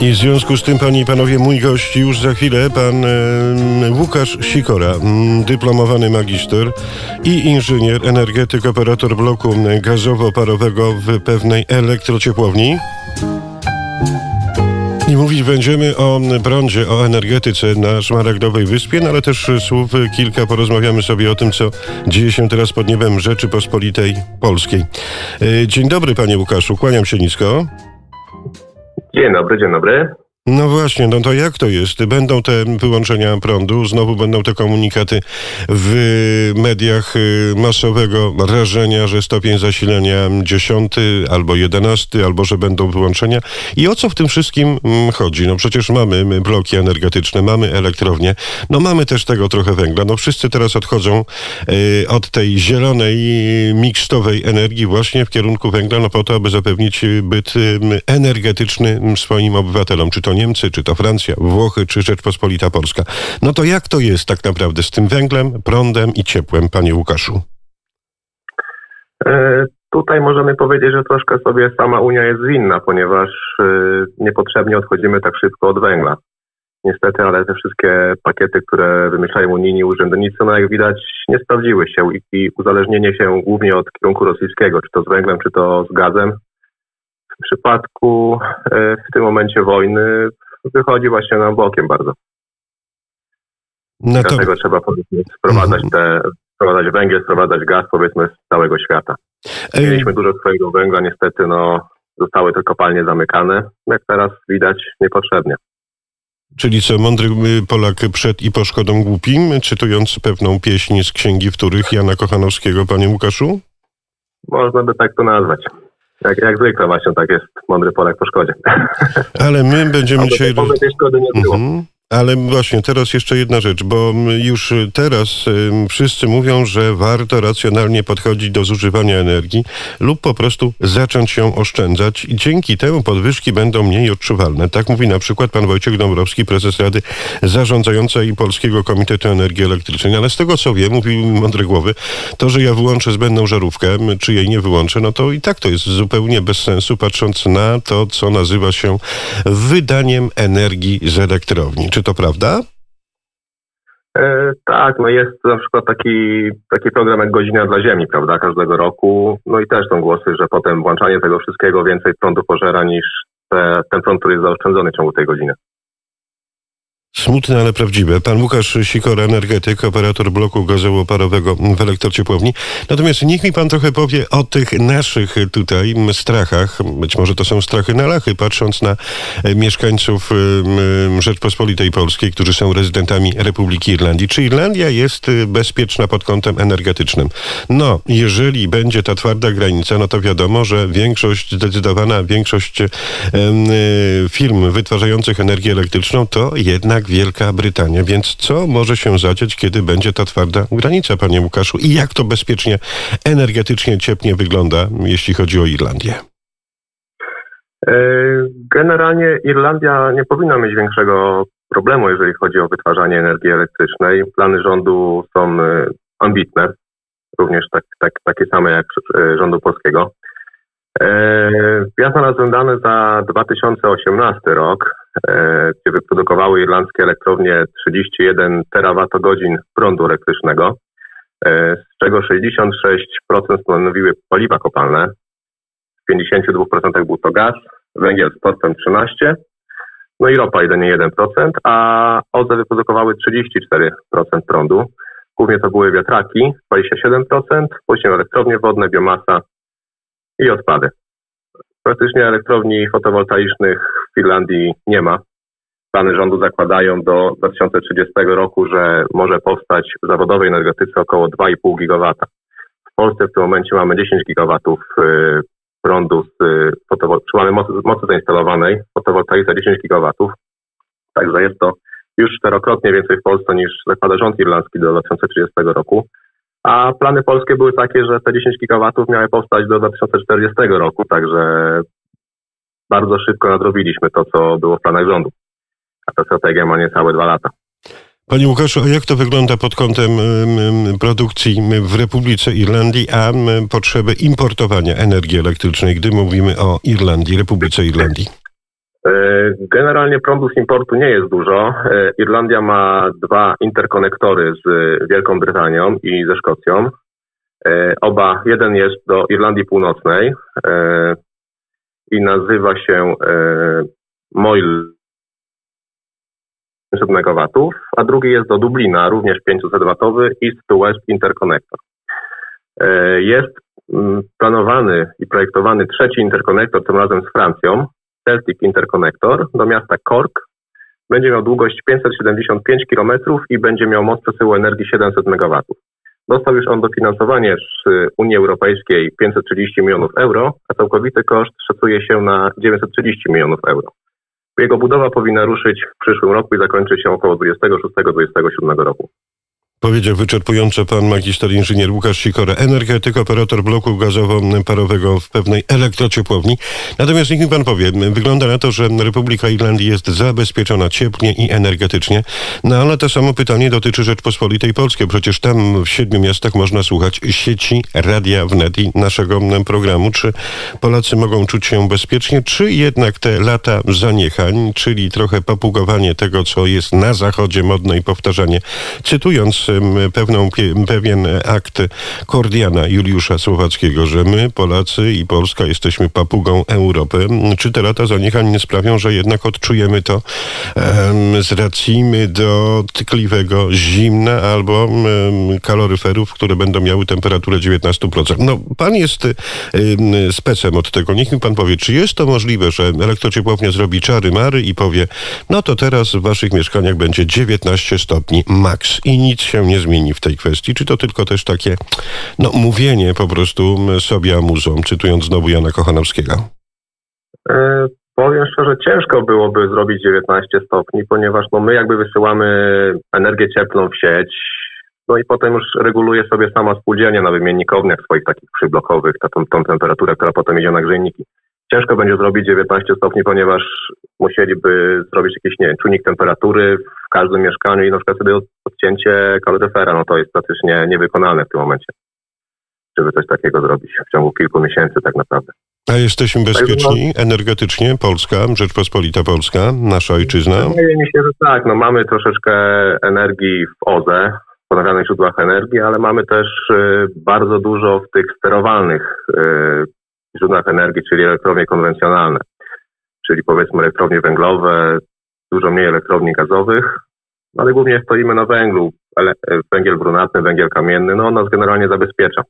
I w związku z tym, panie i panowie, mój gość już za chwilę, pan e, Łukasz Sikora, dyplomowany magister i inżynier, energetyk, operator bloku gazowo-parowego w pewnej elektrociepłowni. I mówić będziemy o prądzie, o energetyce na Szmaragdowej Wyspie, no ale też słów kilka porozmawiamy sobie o tym, co dzieje się teraz pod niebem Rzeczypospolitej Polskiej. E, Dzień dobry, panie Łukaszu, kłaniam się nisko. Dzień dobry, dzień dobry. No właśnie, no to jak to jest? Będą te wyłączenia prądu, znowu będą te komunikaty w mediach y, masowego rażenia, że stopień zasilania 10 albo 11, albo że będą wyłączenia. I o co w tym wszystkim mm, chodzi? No przecież mamy my bloki energetyczne, mamy elektrownie, no mamy też tego trochę węgla. No wszyscy teraz odchodzą y, od tej zielonej, mikstowej energii właśnie w kierunku węgla, no po to, aby zapewnić byt y, energetyczny swoim obywatelom. Czy to Niemcy, czy to Francja, Włochy, czy Rzeczpospolita Polska. No to jak to jest tak naprawdę z tym węglem, prądem i ciepłem, panie Łukaszu? E, tutaj możemy powiedzieć, że troszkę sobie sama Unia jest winna, ponieważ e, niepotrzebnie odchodzimy tak szybko od węgla. Niestety, ale te wszystkie pakiety, które wymyślają unijni urzędnicy, no jak widać nie sprawdziły się i, uzależnienie się głównie od kierunku rosyjskiego, czy to z węglem, czy to z gazem, w przypadku e, w tym momencie wojny wychodzi właśnie nam bokiem bardzo. No to, Dlatego trzeba powiedzmy sprowadzać te, sprowadzać węgiel, sprowadzać gaz powiedzmy z całego świata. Mieliśmy dużo swojego węgla, niestety no zostały te kopalnie zamykane. Jak teraz widać, niepotrzebnie. czyli co, mądry y, Polak przed i po szkodą głupim, czytując pewną pieśń z Księgi Wtórych Jana Kochanowskiego, panie Łukaszu? Można by tak to nazwać. Jak, jak zwykle właśnie tak jest mądry Polak po szkodzie. Ale my będziemy dzisiaj... tej szkody nie było. Mhm. Ale właśnie teraz jeszcze jedna rzecz, bo już teraz ym, wszyscy mówią, że warto racjonalnie podchodzić do zużywania energii lub po prostu zacząć ją oszczędzać i dzięki temu podwyżki będą mniej odczuwalne. Tak mówi na przykład pan Wojciech Dąbrowski, prezes Rady Zarządzającej Polskiego Komitetu Energii Elektrycznej. Ale z tego co wiem, mówił mądre głowy, to, że ja wyłączę zbędną żarówkę, czy jej nie wyłączę, no to i tak to jest zupełnie bez sensu, patrząc na to, co nazywa się wydaniem energii z elektrowni. Czy to prawda? E, tak, no jest na przykład taki, taki program jak Godzina dla Ziemi, prawda, każdego roku. No i też są głosy, że potem włączanie tego wszystkiego więcej prądu pożera niż te, ten prąd, który jest zaoszczędzony w ciągu tej godziny. Smutne, ale prawdziwe. Pan Łukasz Sikora, energetyk, operator bloku gazowo-parowego w elektrociepłowni. Natomiast niech mi pan trochę powie o tych naszych tutaj strachach. Być może to są strachy na lachy, patrząc na e, mieszkańców Rzeczpospolitej Polskiej, którzy są rezydentami Republiki Irlandii. Czy Irlandia jest e, bezpieczna pod kątem energetycznym? No, jeżeli będzie ta twarda granica, no to wiadomo, że większość, zdecydowana większość e, firm wytwarzających energię elektryczną to jednak Wielka Brytania. Więc co może się zadziać, kiedy będzie ta twarda granica, panie Łukaszu? I jak to bezpiecznie, energetycznie, ciepnie wygląda, jeśli chodzi o Irlandię? E, Generalnie Irlandia nie powinna mieć większego problemu, jeżeli chodzi o wytwarzanie energii elektrycznej. Plany rządu są e, ambitne, również tak, tak, takie same jak e, rządu polskiego. E, Ja znalazłem dane za 2018 rok, e, gdzie wyprodukowały irlandzkie elektrownie 31 terawatogodzin prądu elektrycznego, e, z czego 66% stanowiły paliwa kopalne, w 52% był to gaz, węgiel z portem 13%, no i ropa jedynie 1%, a OZE wyprodukowały 34% prądu. Głównie to były wiatraki, 27%, później elektrownie wodne, biomasa i odpady. Praktycznie elektrowni fotowoltaicznych w Irlandii nie ma. Plany rządu zakładają do 2030 roku, że może powstać w zawodowej energetyce około 2,5 gigawata. W Polsce w tym momencie mamy 10 gigawatów y, prądu z y, mamy mocy, mocy zainstalowanej, fotowoltaika 10 gigawatów. Także jest to już czterokrotnie więcej w Polsce niż zakłada rząd irlandzki do 2030 roku. A plany polskie były takie, że te 10 gigawatów miały powstać do 2040 roku, także bardzo szybko nadrobiliśmy to, co było w planach rządu. A ta strategia ma niecałe dwa lata. Panie Łukaszu, jak to wygląda pod kątem em, em, produkcji w Republice Irlandii, a potrzeby importowania energii elektrycznej, gdy mówimy o Irlandii, Republice Irlandii? Generalnie prądu z importu nie jest dużo. Irlandia ma dwa interkonektory z Wielką Brytanią i ze Szkocją. Oba, jeden jest do Irlandii Północnej i nazywa się Moil 500 MW, a drugi jest do Dublina, również 500 W East to West Interconnector. E, jest mm, planowany i projektowany trzeci interkonektor, tym razem z Francją, Celtic Interconnector, do miasta Cork. Będzie miał długość 575 km i będzie miał moc przesyłu energii 700 MW. Dostał już on dofinansowanie z Unii Europejskiej 530 milionów euro, a całkowity koszt szacuje się na 930 milionów euro. Jego budowa powinna ruszyć w przyszłym roku i zakończyć się około 26-27 roku. Powiedział wyczerpująco pan magister inżynier Łukasz Sikora, energetyk, operator bloku gazowo-parowego w pewnej elektrociepłowni. Natomiast niech mi pan powie, wygląda na to, że Republika Irlandii jest zabezpieczona cieplnie i energetycznie, no ale to samo pytanie dotyczy Rzeczpospolitej Polskiej. Przecież tam w siedmiu miastach można słuchać sieci Radia Wnet i naszego programu. Czy Polacy mogą czuć się bezpiecznie, czy jednak te lata zaniechań, czyli trochę papugowanie tego, co jest na zachodzie modne i powtarzanie, cytując pewną, pewien akt Kordiana Juliusza Słowackiego, że my, Polacy i Polska, jesteśmy papugą Europy. Czy te lata zaniechań nie sprawią, że jednak odczujemy to um, z racji do tkliwego zimna albo um, kaloryferów, które będą miały temperaturę 19%? No, pan jest um, specem od tego. Niech mi pan powie, czy jest to możliwe, że elektrociepłownia zrobi czary mary i powie, no to teraz w waszych mieszkaniach będzie 19 stopni max i nic się się nie zmieni w tej kwestii? Czy to tylko też takie no, mówienie po prostu sobie amuzą, cytując znowu Jana Kochanowskiego? E, powiem szczerze, ciężko byłoby zrobić 19 stopni, ponieważ no, my jakby wysyłamy energię cieplną w sieć, no i potem już reguluje sobie sama spółdzielnia na wymiennikowniach swoich takich przyblokowych, tą, tą temperaturę, która potem idzie na grzejniki. Ciężko będzie zrobić 19 stopni, ponieważ musieliby zrobić jakiś, nie wiem, czujnik temperatury w każdym mieszkaniu i na przykład sobie odcięcie kaloryfera, no to jest praktycznie niewykonalne w tym momencie, żeby coś takiego zrobić w ciągu kilku miesięcy tak naprawdę. A jesteśmy bezpieczni energetycznie? Polska, Rzeczpospolita Polska, nasza ojczyzna? Wydaje mi się, że tak. No, mamy troszeczkę energii w OZE, w odnawialnych źródłach energii, ale mamy też y, bardzo dużo w tych sterowalnych y, źródłach energii, czyli elektrownie konwencjonalne, czyli powiedzmy elektrownie węglowe, dużo mniej elektrowni gazowych, no ale głównie stoimy na węglu. Węgiel brunatny, węgiel kamienny, no on nas generalnie zabezpiecza.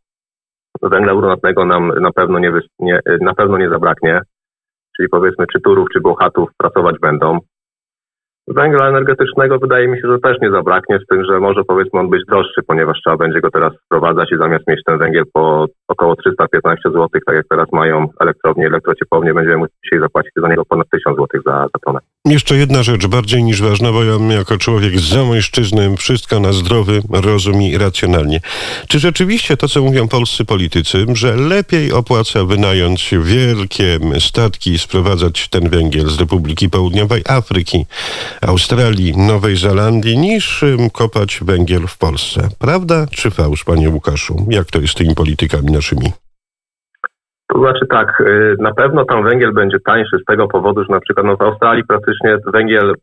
Węgla brunatnego nam na pewno nie, nie, na pewno nie zabraknie, czyli powiedzmy czy Turów, czy Bohatów pracować będą. Węgla energetycznego wydaje mi się, że też nie zabraknie, z tym, że może powiedzmy on być droższy, ponieważ trzeba będzie go teraz sprowadzać i zamiast mieć ten węgiel po około 315 zł, tak jak teraz mają elektrownie, elektrociepłownie, będziemy musieli zapłacić za niego ponad 1000 zł za, za tonę. Jeszcze jedna rzecz, bardziej niż ważna, bo ja jako człowiek z zamojszczyzny wszystko na zdrowy rozum i racjonalnie. Czy rzeczywiście to, co mówią polscy politycy, że lepiej opłaca wynająć wielkie statki i sprowadzać ten węgiel z Republiki Południowej Afryki, Australii, Nowej Zelandii, niż kopać węgiel w Polsce? Prawda czy fałsz, panie Łukaszu? Jak to jest z tymi politykami naszymi? To znaczy tak, y, na pewno tam węgiel będzie tańszy z tego powodu, że na przykład no w Australii praktycznie węgiel,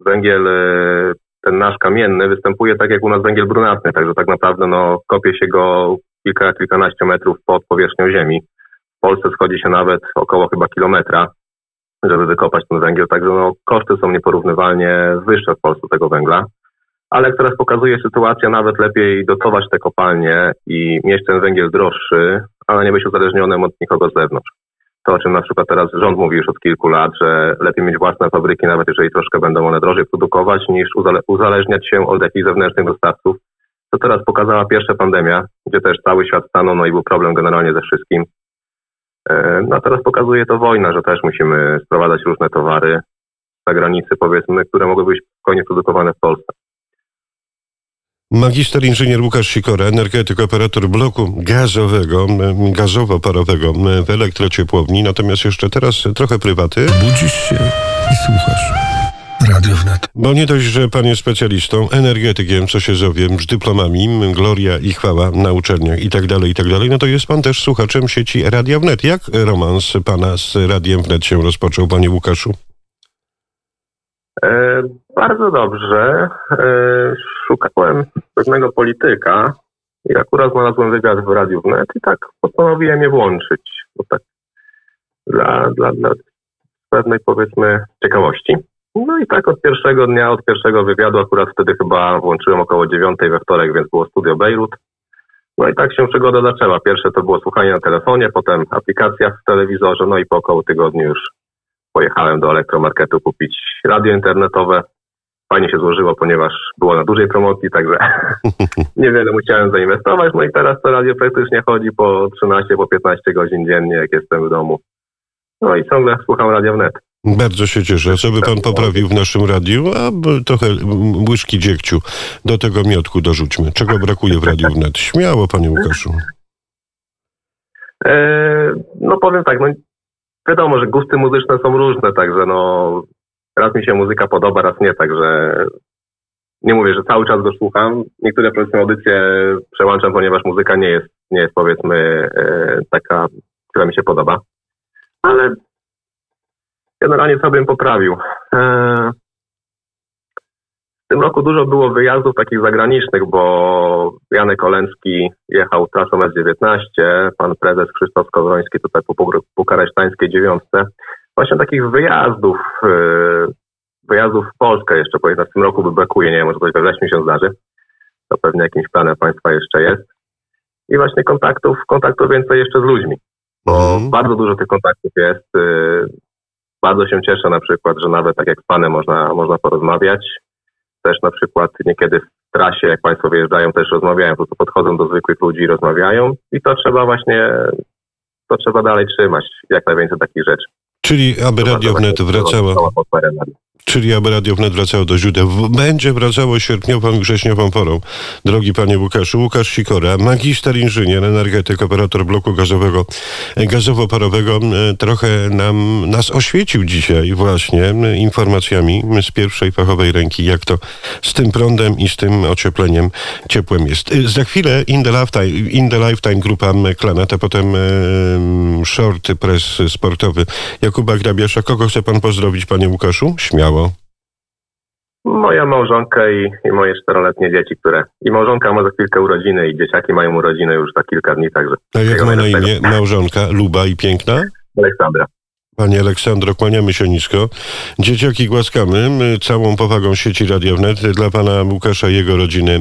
węgiel y, ten nasz kamienny występuje tak jak u nas węgiel brunatny, także tak naprawdę no kopie się go kilka, kilkanaście metrów pod powierzchnią ziemi. W Polsce schodzi się nawet około chyba kilometra, żeby wykopać ten węgiel, także no koszty są nieporównywalnie wyższe w Polsce tego węgla ale jak teraz pokazuje sytuacja, nawet lepiej dotować te kopalnie i mieć ten węgiel droższy, ale nie być uzależnionym od nikogo z zewnątrz. To, o czym na przykład teraz rząd mówi już od kilku lat, że lepiej mieć własne fabryki, nawet jeżeli troszkę będą one drożej produkować, niż uzależniać się od jakichś zewnętrznych dostawców. To teraz pokazała pierwsza pandemia, gdzie też cały świat stanął, no i był problem generalnie ze wszystkim. E, no teraz pokazuje to wojna, że też musimy sprowadzać różne towary za granicy, powiedzmy, które mogły być spokojnie produkowane w Polsce. Magister inżynier Łukasz Sikora, energetyk, operator bloku gazowego, gazowo-parowego w elektrociepłowni. Natomiast jeszcze teraz trochę prywaty. Budzisz się i słuchasz. Radio Wnet. Bo nie dość, że pan jest specjalistą, energetykiem, co się zowiem, z dyplomami, gloria i chwała na uczelniach i tak dalej, i tak dalej, no to jest pan też słuchaczem sieci Radia Wnet. Jak romans pana z Radiem Wnet się rozpoczął, panie Łukaszu? Bardzo dobrze. E, Szukałem pewnego polityka i akurat znalazłem wywiad w Radiu Wnet i tak postanowiłem je włączyć. Bo tak dla, dla, dla pewnej powiedzmy ciekawości. No i tak od pierwszego dnia, od pierwszego wywiadu, akurat wtedy chyba włączyłem około dziewiątej we wtorek, więc było studio Bejrut. No i tak się przygoda zaczęła. Pierwsze to było słuchanie na telefonie, potem aplikacja w telewizorze, no i po około tygodniu już pojechałem do elektromarketu kupić radio internetowe. Fajnie się złożyło, ponieważ było na dużej promocji, także niewiele musiałem zainwestować. No i teraz to radio praktycznie chodzi po 13, po 15 godzin dziennie, jak jestem w domu. No i ciągle słucham Radio Wnet. Bardzo się cieszę. Co by pan poprawił w naszym radiu? A trochę łyżki dziegciu do tego miotku dorzućmy. Czego brakuje w Radiu Wnet? Śmiało, panie Łukaszu. E, no powiem tak, no wiadomo, że gusty muzyczne są różne, także no raz mi się muzyka podoba, raz nie, także nie mówię, że cały czas go słucham. Niektóre powiedzmy audycje przełączam, ponieważ muzyka nie jest, nie jest powiedzmy e, taka, która mi się podoba. Ale generalnie co bym poprawił? E, w tym roku dużo było wyjazdów takich zagranicznych, bo Janek Oleński jechał trasą S19, pan prezes Krzysztof Skowroński tutaj po bukaresztańskiej dziewiątce. Właśnie takich wyjazdów, e, wyjazdów w Polskę jeszcze, bo jednak w tym roku by brakuje, nie wiem, może coś we wrześniu się zdarzy. To pewnie jakimś planem państwa jeszcze jest. I właśnie kontaktów, kontaktów więcej jeszcze z ludźmi, bo Mhm. bardzo dużo tych kontaktów jest. Bardzo się cieszę na przykład, że nawet tak jak z panem można, można porozmawiać. Też na przykład niekiedy w trasie, jak państwo wyjeżdżają, też rozmawiają, po prostu podchodzą do zwykłych ludzi i rozmawiają. I to trzeba właśnie, to trzeba dalej trzymać, jak najwięcej takich rzeczy. Czyli aby To Radio Wnet wracało, czyli aby Radio Wnet wracało do źródeł. Będzie wracało sierpniową i wrześniową porą. Drogi panie Łukaszu, Łukasz Sikora, magister inżynier, energetyk, operator bloku gazowego, e, gazowo-parowego, e, trochę nam, nas oświecił dzisiaj właśnie informacjami z pierwszej fachowej ręki, jak to z tym prądem i z tym ociepleniem ciepłem jest. E, Za chwilę In the Lifetime, in the lifetime grupa Klanet, a potem e, short press sportowy Jakuba Grabiasza. Kogo chce pan pozdrowić, panie Łukaszu? Śmiało. Moja małżonka i, i moje czteroletnie dzieci, które... I małżonka ma za chwilkę urodziny i dzieciaki mają urodziny już za kilka dni, także... A jak ma na imię małżonka? Luba i piękna? Aleksandra. Panie Aleksandro, kłaniamy się nisko. Dzieciaki głaskamy całą powagą sieci Radiownet dla pana Łukasza i jego rodziny